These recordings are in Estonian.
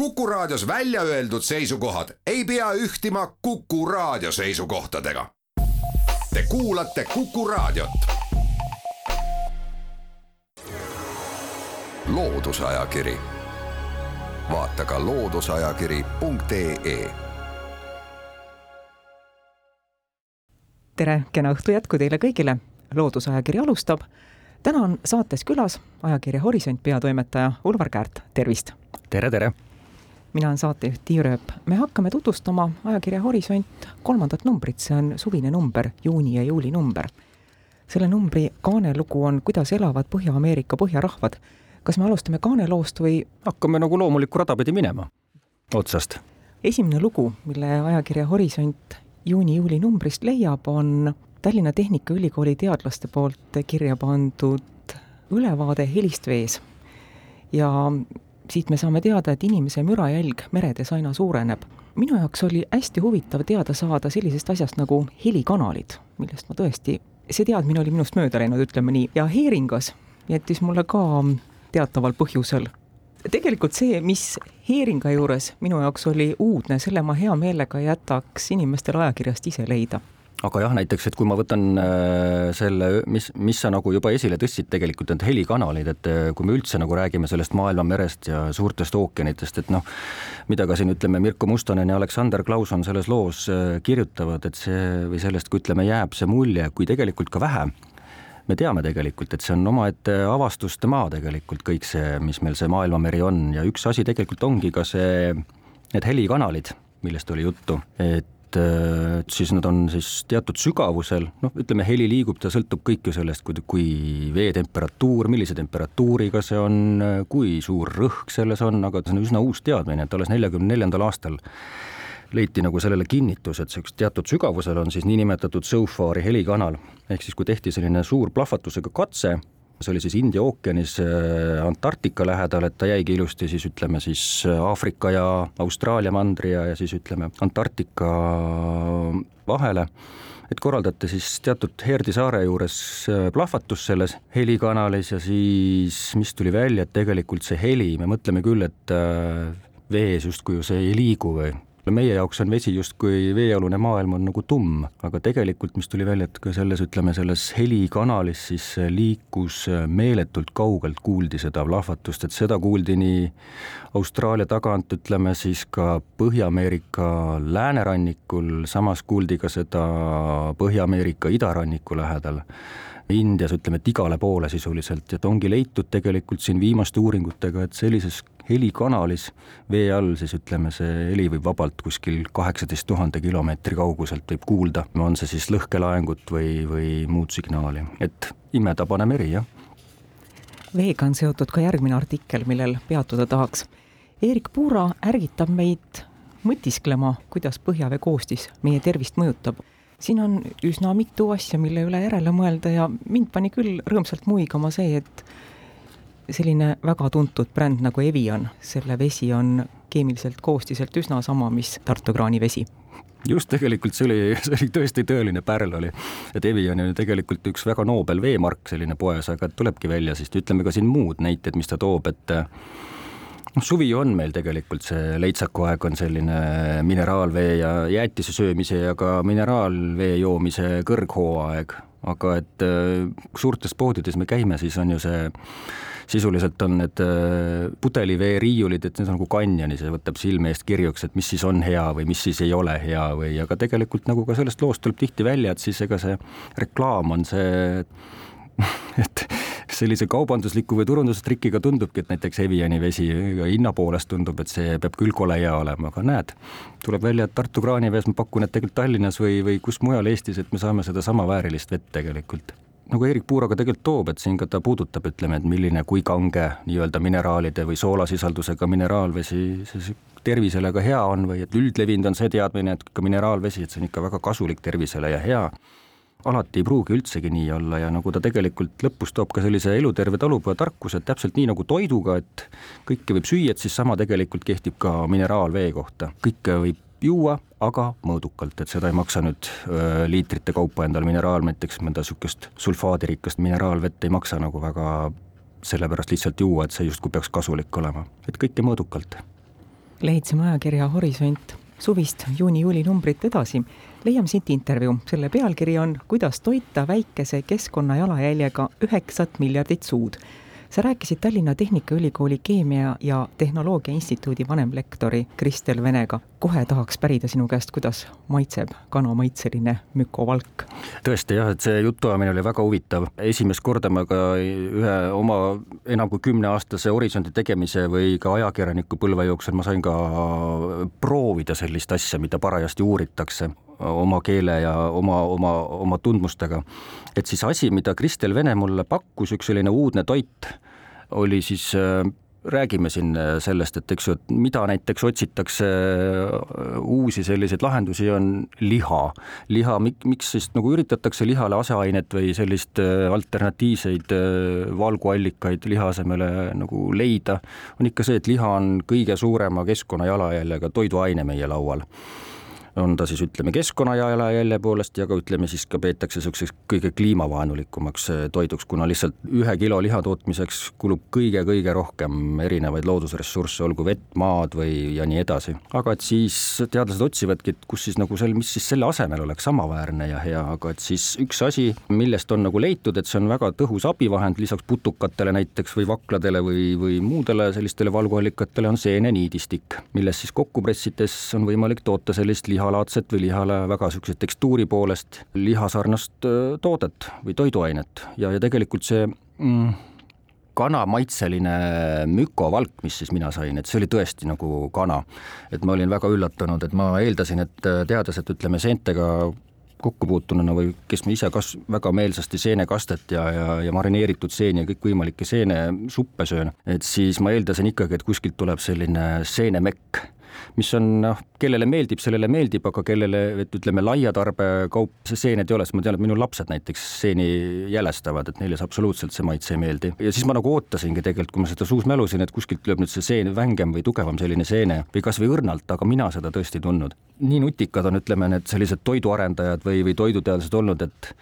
Kuku Raadios välja öeldud seisukohad ei pea ühtima Kuku Raadio seisukohtadega. Te kuulate Kuku Raadiot. loodusajakiri, vaata ka looduseajakiri.ee. tere, kena õhtu jätku teile kõigile. loodusajakiri alustab. täna on saates külas ajakirja Horisont peatoimetaja Ulvar Käärt, tervist. tere, tere mina olen saatejuht Tiia Rööp. me hakkame tutvustama ajakirja Horisont kolmandat numbrit, see on suvine number, juuni ja juuli number. selle numbri kaanelugu on Kuidas elavad Põhja-Ameerika põhjarahvad. kas me alustame kaaneloost või? hakkame nagu loomulikku rada pidi minema, otsast. esimene lugu, mille ajakirja Horisont juuni-juuli numbrist leiab, on Tallinna Tehnikaülikooli teadlaste poolt kirja pandud ülevaade helist vees. ja siit me saame teada, et inimese mürajälg meredes aina suureneb. minu jaoks oli hästi huvitav teada saada sellisest asjast nagu helikanalid, millest ma tõesti, see teadmine oli minust mööda läinud, ütleme nii, ja Heeringas jättis mulle ka teataval põhjusel. Tegelikult see, mis Heeringa juures minu jaoks oli uudne, selle ma hea meelega jätaks inimestele ajakirjast ise leida aga jah, näiteks, et kui ma võtan äh, selle, mis, mis sa nagu juba esile tõstsid, tegelikult need helikanalid, et äh, kui me üldse nagu räägime sellest maailmamerest ja suurtest ookeanitest, et noh, mida ka siin ütleme, Mirko Mustonen ja Aleksander Klauson selles loos äh, kirjutavad, et see või sellest, kui ütleme, jääb see mulje, kui tegelikult ka vähe me teame tegelikult, et see on omaette avastuste maa tegelikult kõik see, mis meil see maailmameri on. Ja üks asi tegelikult ongi ka see, need helikanalid, millest oli juttu, et et siis nad on siis teatud sügavusel, noh, ütleme, heli liigub, ta sõltub kõik ju sellest, kui, kui vee temperatuur, millise temperatuuriga see on, kui suur rõhk selles on, aga see on üsna uus teadmine, et alles neljakümne neljandal aastal leiti nagu sellele kinnitus, et selleks teatud sügavusel on siis niinimetatud SOFAR-i helikanal, ehk siis kui tehti selline suur plahvatusega katse see oli siis India ookeanis äh, Antarktika lähedal, et ta jäigi ilusti siis ütleme siis äh, Aafrika ja Austraalia mandri ja, ja siis ütleme Antarktika vahele. Et korraldati siis teatud Heerdi saare juures äh, plahvatus selles helikanalis ja siis, mis tuli välja, et tegelikult see heli, me mõtleme küll, et vees justkui ju see ei liigu või meie jaoks on vesi justkui veealune maailm on nagu tumm, aga tegelikult, mis tuli välja, et ka selles, ütleme, selles helikanalis siis liikus meeletult kaugelt, kuuldi seda plahvatust, et seda kuuldi nii Austraalia tagant, ütleme siis ka Põhja-Ameerika läänerannikul, samas kuuldi ka seda Põhja-Ameerika idaranniku lähedal Indias ütleme, et igale poole sisuliselt, et ongi leitud tegelikult siin viimaste uuringutega, et sellises helikanalis vee all, siis ütleme, see heli võib vabalt kuskil kaheksateist tuhande kilomeetri kauguselt võib kuulda, on see siis lõhkelaengut või, või muud signaali, et imetabane meri, jah. veega on seotud ka järgmine artikkel, millel peatuda tahaks. Eerik Puura ärgitab meid mõtisklema, kuidas põhjavee koostis meie tervist mõjutab siin on üsna mitu asja, mille üle järele mõelda ja mind pani küll rõõmsalt muigama see, et selline väga tuntud bränd nagu Evian, selle vesi on keemiliselt koostiselt üsna sama, mis Tartu kraanivesi just tegelikult see oli, see oli tõesti tõeline pärl oli, et Evian on ju tegelikult üks väga noobel veemark selline poes, aga tulebki välja, siis ütleme ka siin muud näited, mis ta toob, et noh, suvi on meil tegelikult see leitsaku aeg on selline mineraalvee ja jäätise söömise ja ka mineraalvee joomise kõrghooaeg, aga et suurtes poodides me käime, siis on ju see sisuliselt on need äh, pudeliveeriiulid, et need on nagu kanjonis ja võtab silme eest kirjuks, et mis siis on hea või mis siis ei ole hea või, aga tegelikult nagu ka sellest loost tuleb tihti välja, et siis ega see reklaam on see et sellise kaubandusliku või turundustrikiga tundubki, et näiteks Eviani vesi hinna poolest tundub, et see peab küll kole hea olema, aga näed, tuleb välja, et Tartu kraanivees ma pakun, et tegelikult Tallinnas või, või kus mujal Eestis, et me saame sedasama väärilist vett tegelikult nagu Eerik Puuraga tegelikult toob, et siin ka ta puudutab, ütleme, et milline, kui kange nii-öelda mineraalide või soolasisaldusega mineraalvesi see tervisele ka hea on või et üldlevinud on see teadmine, et ka mineraalvesi, et see on ikka väga kasulik tervisele ja hea. alati ei pruugi üldsegi nii olla ja nagu ta tegelikult lõpus toob ka sellise eluterve talupojatarkuse, et täpselt nii nagu toiduga, et kõike võib süüa, et siis sama tegelikult kehtib ka mineraalvee kohta, kõike võib juua, aga mõõdukalt, et seda ei maksa nüüd öö, liitrite kaupa endale mineraal, näiteks mõnda niisugust sulfaadirikast mineraalvett ei maksa nagu väga sellepärast lihtsalt juua, et see justkui peaks kasulik olema, et kõike mõõdukalt. Lehitseme ajakirja Horisont. Suvist juuni-juuli numbrit edasi, leiame siit intervjuu. selle pealkiri on Kuidas toita väikese keskkonnajalajäljega üheksat miljardit suud sa rääkisid Tallinna Tehnikaülikooli Keemia ja Tehnoloogia Instituudi vanemlektori Kristel Venega. kohe tahaks pärida sinu käest, kuidas maitseb kanamaitseline mükovalk? tõesti jah, et see jutuajamine oli väga huvitav. esimest korda ma ka ühe oma enam kui kümneaastase horisondi tegemise või ka ajakirjaniku põlve jooksul ma sain ka proovida sellist asja, mida parajasti uuritakse oma keele ja oma, oma, oma tundmustega. et siis asi, mida Kristel Vene mulle pakkus, üks selline uudne toit, oli siis äh, räägime siin äh, sellest, et eks ju, et mida näiteks otsitakse äh, uusi selliseid lahendusi, on liha. liha, miks siis nagu üritatakse lihale aseainet või sellist alternatiivseid valguallikaid liha asemele nagu leida, on ikka see, et liha on kõige suurema keskkonnajalajäljega toiduaine meie laual on ta siis ütleme keskkonna jalajälje poolest ja ka ütleme siis ka peetakse niisuguseks kõige kliimavaenulikumaks eh, toiduks, kuna lihtsalt ühe kilo liha tootmiseks kulub kõige-kõige rohkem erinevaid loodusressursse, olgu vett, maad või ja nii edasi. aga et siis teadlased otsivadki, et kus siis nagu sel, mis siis selle asemel oleks samaväärne ja hea, aga et siis üks asi, millest on nagu leitud, et see on väga tõhus abivahend lisaks putukatele näiteks või vakladele või, või muudele sellistele valguallikatele on seeneniidistik, milles siis kokku pressides on võimalik toota sellist liha lihalaadset või lihale väga niisuguse tekstuuri poolest lihasarnast toodet või toiduainet ja, ja tegelikult see mm, kanamaitseline mükovalk, mis siis mina sain, et see oli tõesti nagu kana. et ma olin väga üllatunud, et ma eeldasin, et teades, et ütleme seentega kokku puutununa või kes ma ise kas-, väga meelsasti seenekastet ja, ja, ja marineeritud seeni ja kõikvõimalikke seenesuppe söön, et siis ma eeldasin ikkagi, et kuskilt tuleb selline seenemekk mis on noh, kellele meeldib, sellele meeldib, aga kellele, et ütleme, laia tarbekaup see seened ei ole, sest ma tean, et minu lapsed näiteks seeni jälestavad, et neile see absoluutselt see maitse ei meeldi. ja siis ma nagu ootasingi tegelikult, kui ma seda suus mälusin, et kuskilt tuleb nüüd see seen vängem või tugevam selline seene või kasvõi õrnalt, aga mina seda tõesti ei tundnud. nii nutikad on, ütleme, need sellised toiduarendajad või, või toiduteadlased olnud, et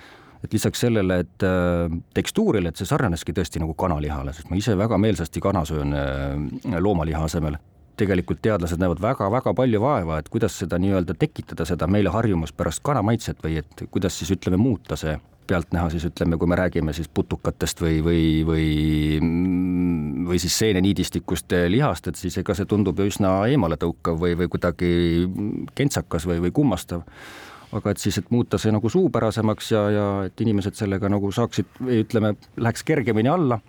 et lisaks sellele, et äh, tekstuurile, et see sarnaneski tõesti nagu kanalihale, sest ma ise väga meelsasti kana söön äh, loomaliha asemel tegelikult teadlased näevad väga-väga palju vaeva, et kuidas seda nii-öelda tekitada, seda meile harjumuspärast kanamaitset või et kuidas siis ütleme, muuta see pealtnäha siis ütleme, kui me räägime siis putukatest või, või, või, või siis seeneniidistikust lihast, et siis ega see tundub ju üsna eemaletõukav või, või kuidagi kentsakas või, või kummastav. Aga et siis, et muuta see nagu suupärasemaks ja, ja et inimesed sellega nagu saaksid, ütleme, läheks kergemini alla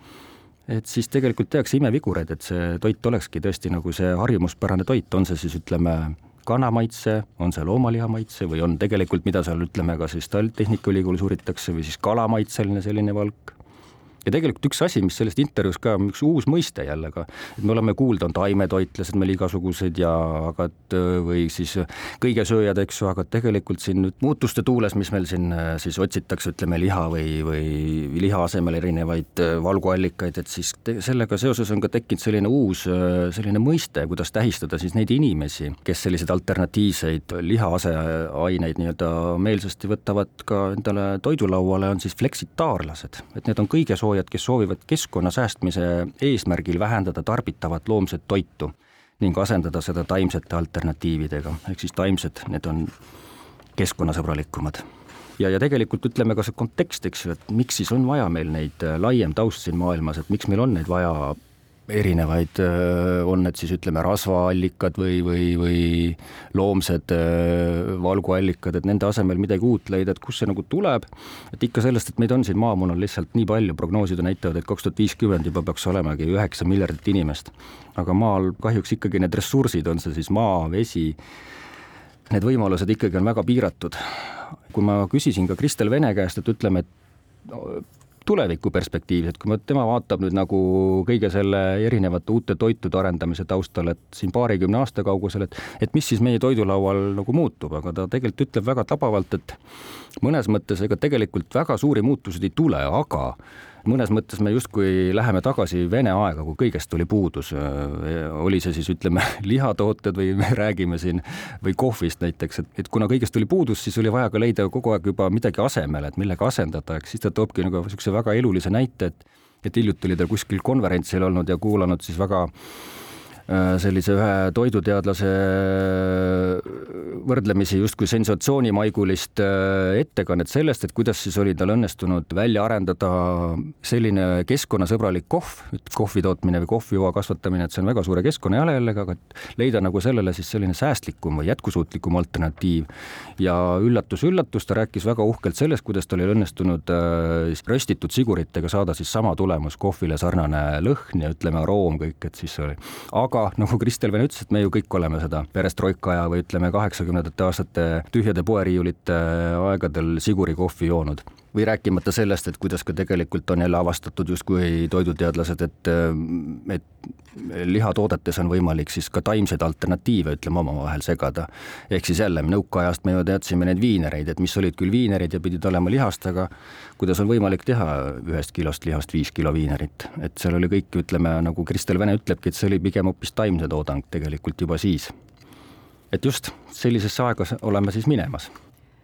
et siis tegelikult tehakse imevigureid, et see toit olekski tõesti nagu see harjumuspärane toit, on see siis ütleme kanamaitse, on see loomaliha maitse või on tegelikult, mida seal ütleme ka siis Tehnikaülikoolis uuritakse või siis kalamaitseline selline valk ja tegelikult üks asi, mis sellest intervjuus ka, üks uus mõiste jälle ka, et me oleme kuulda, on taimetoitlased meil igasugused ja aga et või siis kõigesööjad, eks ju, aga tegelikult siin nüüd muutuste tuules, mis meil siin siis otsitakse, ütleme liha või, või liha asemel erinevaid valguallikaid, et siis te, sellega seoses on ka tekkinud selline uus selline mõiste, kuidas tähistada siis neid inimesi, kes selliseid alternatiivseid liha aseaineid nii-öelda meelsasti võtavad ka endale toidulauale, on siis fleksitaarlased, et need on kõige soovimad toidutoojad, kes soovivad keskkonna säästmise eesmärgil vähendada tarbitavat loomset toitu ning asendada seda taimsete alternatiividega, ehk siis taimsed, need on keskkonnasõbralikumad. Ja, ja tegelikult ütleme ka see kontekst, eks ju, et miks siis on vaja meil neid laiem taust siin maailmas, et miks meil on neid vaja erinevaid, on need siis ütleme rasvaallikad või, või, või loomsed valguallikad, et nende asemel midagi uut leida, et kust see nagu tuleb. et ikka sellest, et meid on siin maamunal lihtsalt nii palju, prognoosid näitavad, et kaks tuhat viiskümmend juba peaks olemagi üheksa miljardit inimest. aga maal kahjuks ikkagi need ressursid, on see siis maa, vesi, need võimalused ikkagi on väga piiratud. kui ma küsisin ka Kristel Vene käest, et ütleme, et tulevikuperspektiivis, et kui tema vaatab nüüd nagu kõige selle erinevate uute toitude arendamise taustal, et siin paarikümne aasta kaugusel, et et mis siis meie toidulaual nagu muutub, aga ta tegelikult ütleb väga tabavalt, et mõnes mõttes ega tegelikult väga suuri muutuseid ei tule, aga mõnes mõttes me justkui läheme tagasi Vene aega, kui kõigest oli puudus. oli see siis ütleme lihatooted või me räägime siin või kohvist näiteks, et, et kuna kõigest oli puudus, siis oli vaja ka leida kogu aeg juba midagi asemele, et millega asendada, eks siis ta toobki nagu niisuguse väga elulise näite, et et hiljuti oli ta kuskil konverentsil olnud ja kuulanud siis väga sellise ühe toiduteadlase võrdlemisi justkui sensatsioonimaigulist äh, ettekannet sellest, et kuidas siis oli tal õnnestunud välja arendada selline keskkonnasõbralik kohv, kohvi tootmine või kohvijoa kasvatamine, et see on väga suure keskkonnajalajäljega, aga et leida nagu sellele siis selline säästlikum või jätkusuutlikum alternatiiv. ja üllatus-üllatus, ta rääkis väga uhkelt sellest, kuidas tal oli õnnestunud äh, röstitud siguritega saada siis sama tulemus, kohvile sarnane lõhn ja ütleme, aroom kõik, et siis oli. aga aga nagu Kristel veel ütles, et me ju kõik oleme seda perestroika aja või ütleme, kaheksakümnendate aastate tühjade poeriiulite aegadel sigurikohvi joonud või rääkimata sellest, et kuidas ka tegelikult on jälle avastatud justkui toiduteadlased, et, et lihatoodetes on võimalik siis ka taimseid alternatiive, ütleme, omavahel segada. ehk siis jälle nõukaajast me ju teadsime neid viinereid, et mis olid küll viinerid ja pidid olema lihast, aga kuidas on võimalik teha ühest kilost lihast viis kilo viinerit, et seal oli kõik, ütleme, nagu Kristel Vene ütlebki, et see oli pigem hoopis taimse toodang tegelikult juba siis. et just sellisesse aega oleme siis minemas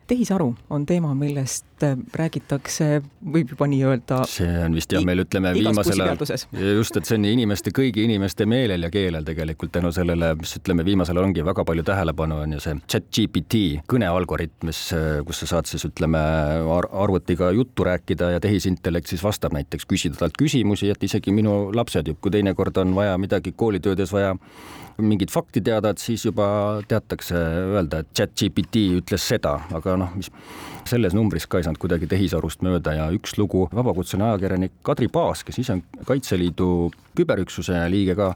tehisaru on teema, millest äh, räägitakse, võib juba nii öelda. see on vist jah, meil ütleme viimasel ajal, just, et see on inimeste, kõigi inimeste meelel ja keelel tegelikult tänu sellele, mis ütleme, viimasel ajal ongi väga palju tähelepanu, on ju see chat GPT kõnealgoritm, mis, äh, kus sa saad siis ütleme ar arvutiga juttu rääkida ja tehisintellekt siis vastab näiteks, küsida talt küsimusi, et isegi minu lapsed, kui teinekord on vaja midagi koolitöödes vaja mingit fakti teada, et siis juba teatakse öelda, et chat GPT ütles seda, aga noh, mis selles numbris ka ei saanud kuidagi tehisarust mööda ja üks lugu, vabakutseline ajakirjanik Kadri Paas, kes ise on Kaitseliidu küberüksuse liige ka,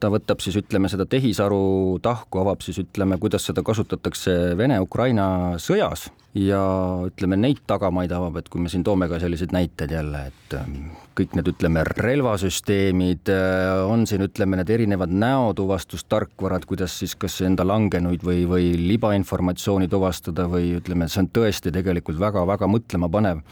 ta võtab siis ütleme seda tehisaru tahku, avab siis ütleme, kuidas seda kasutatakse Vene-Ukraina sõjas ja ütleme neid tagamaid avab, et kui me siin toome ka selliseid näiteid jälle, et ähm, kõik need ütleme relvasüsteemid äh, on siin ütleme need erinevad näotuvastustarkvarad, kuidas siis kas enda langenuid või, või libainformatsiooni tuvastada või ütleme, see on tõesti tegelikult väga-väga mõtlemapanev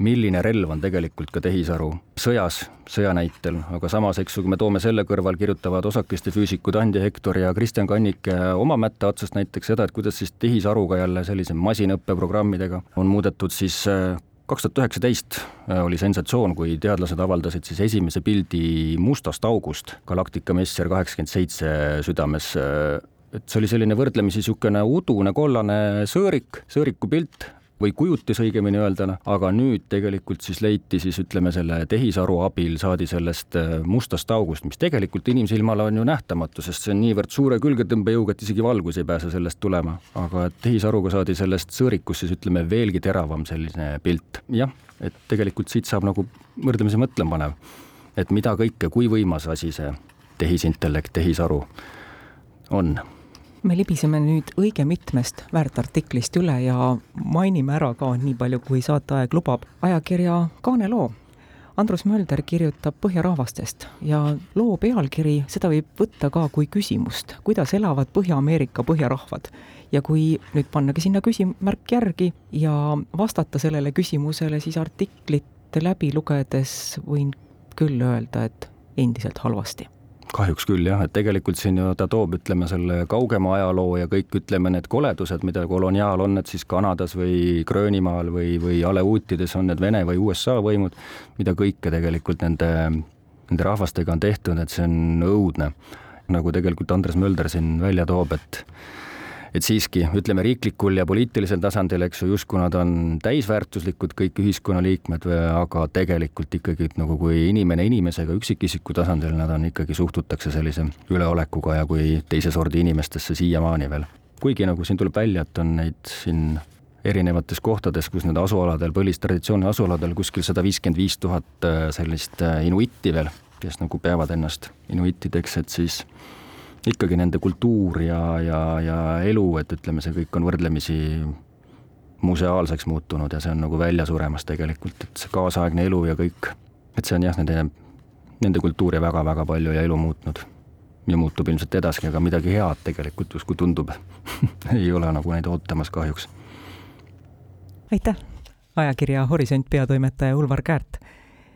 milline relv on tegelikult ka tehisaru sõjas, sõja näitel, aga samas, eks ju, kui me toome selle kõrval, kirjutavad osakeste füüsikud Andi Hektor ja Kristjan Kannik oma mätta otsast näiteks seda, et kuidas siis tehisaruga jälle sellise masinõppeprogrammidega on muudetud siis äh, kaks tuhat üheksateist äh, oli sensatsioon, kui teadlased avaldasid siis esimese pildi mustast august Galactica Messier kaheksakümmend seitse südames. Äh, et see oli selline võrdlemisi niisugune udune kollane sõõrik, sõõriku pilt, või kujutis õigemini öelda, aga nüüd tegelikult siis leiti siis ütleme selle tehisaru abil saadi sellest äh, mustast august, mis tegelikult inimsilmale on ju nähtamatu, sest see on niivõrd suure külgetõmbejõuga, et isegi valgus ei pääse sellest tulema, aga tehisaruga saadi sellest sõõrikust siis ütleme veelgi teravam selline pilt. jah, et tegelikult siit saab nagu võrdlemisi mõtlemapanev, et mida kõike, kui võimas asi see tehisintellekt, tehisaru on me libiseme nüüd õige mitmest väärtartiklist üle ja mainime ära ka nii palju, kui saateaeg lubab, ajakirja Kaane loo. Andrus Mölder kirjutab põhjarahvastest ja loo pealkiri, seda võib võtta ka kui küsimust, kuidas elavad Põhja-Ameerika põhjarahvad. ja kui nüüd pannagi sinna küsimärk järgi ja vastata sellele küsimusele, siis artiklit läbi lugedes võin küll öelda, et endiselt halvasti kahjuks küll jah, et tegelikult siin ju ta toob, ütleme selle kaugema ajaloo ja kõik, ütleme need koledused, mida koloniaal on, et siis Kanadas või Gröönimaal või, või Aleutides on need Vene või USA võimud, mida kõike tegelikult nende, nende rahvastega on tehtud, et see on õudne. nagu tegelikult Andres Mölder siin välja toob, et et siiski ütleme riiklikul ja poliitilisel tasandil, eks ju, justkui nad on täisväärtuslikud kõik ühiskonnaliikmed, aga tegelikult ikkagi nagu kui inimene inimesega üksikisiku tasandil, nad on ikkagi, suhtutakse sellise üleolekuga ja kui teise sordi inimestesse siiamaani veel. kuigi nagu siin tuleb välja, et on neid siin erinevates kohtades, kus need asualadel, põlistraditsiooni asualadel kuskil sada viiskümmend viis tuhat äh, sellist äh, inuitti veel, kes nagu peavad ennast inuittideks, et siis ikkagi nende kultuur ja, ja, ja elu, et ütleme, see kõik on võrdlemisi museaalseks muutunud ja see on nagu välja suremas tegelikult, et see kaasaegne elu ja kõik, et see on jah, nende, nende kultuuri väga-väga palju ja elu muutnud. ja muutub ilmselt edasi, aga midagi head tegelikult justkui tundub ei ole nagu neid ootamas kahjuks. aitäh, ajakirja Horisont peatoimetaja Ulvar Käärt.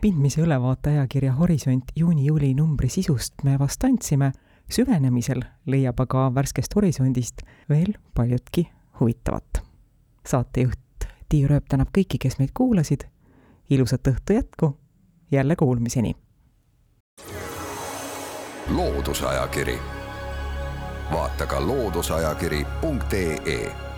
pindmise ülevaate ajakirja Horisont juuni-juuli numbri sisust me vast andsime süvenemisel leiab aga värskest horisondist veel paljutki huvitavat. saatejuht Tiiu Rööp tänab kõiki, kes meid kuulasid, ilusat õhtu jätku, jälle kuulmiseni! Loodusajakiri. vaata ka looduseajakiri.ee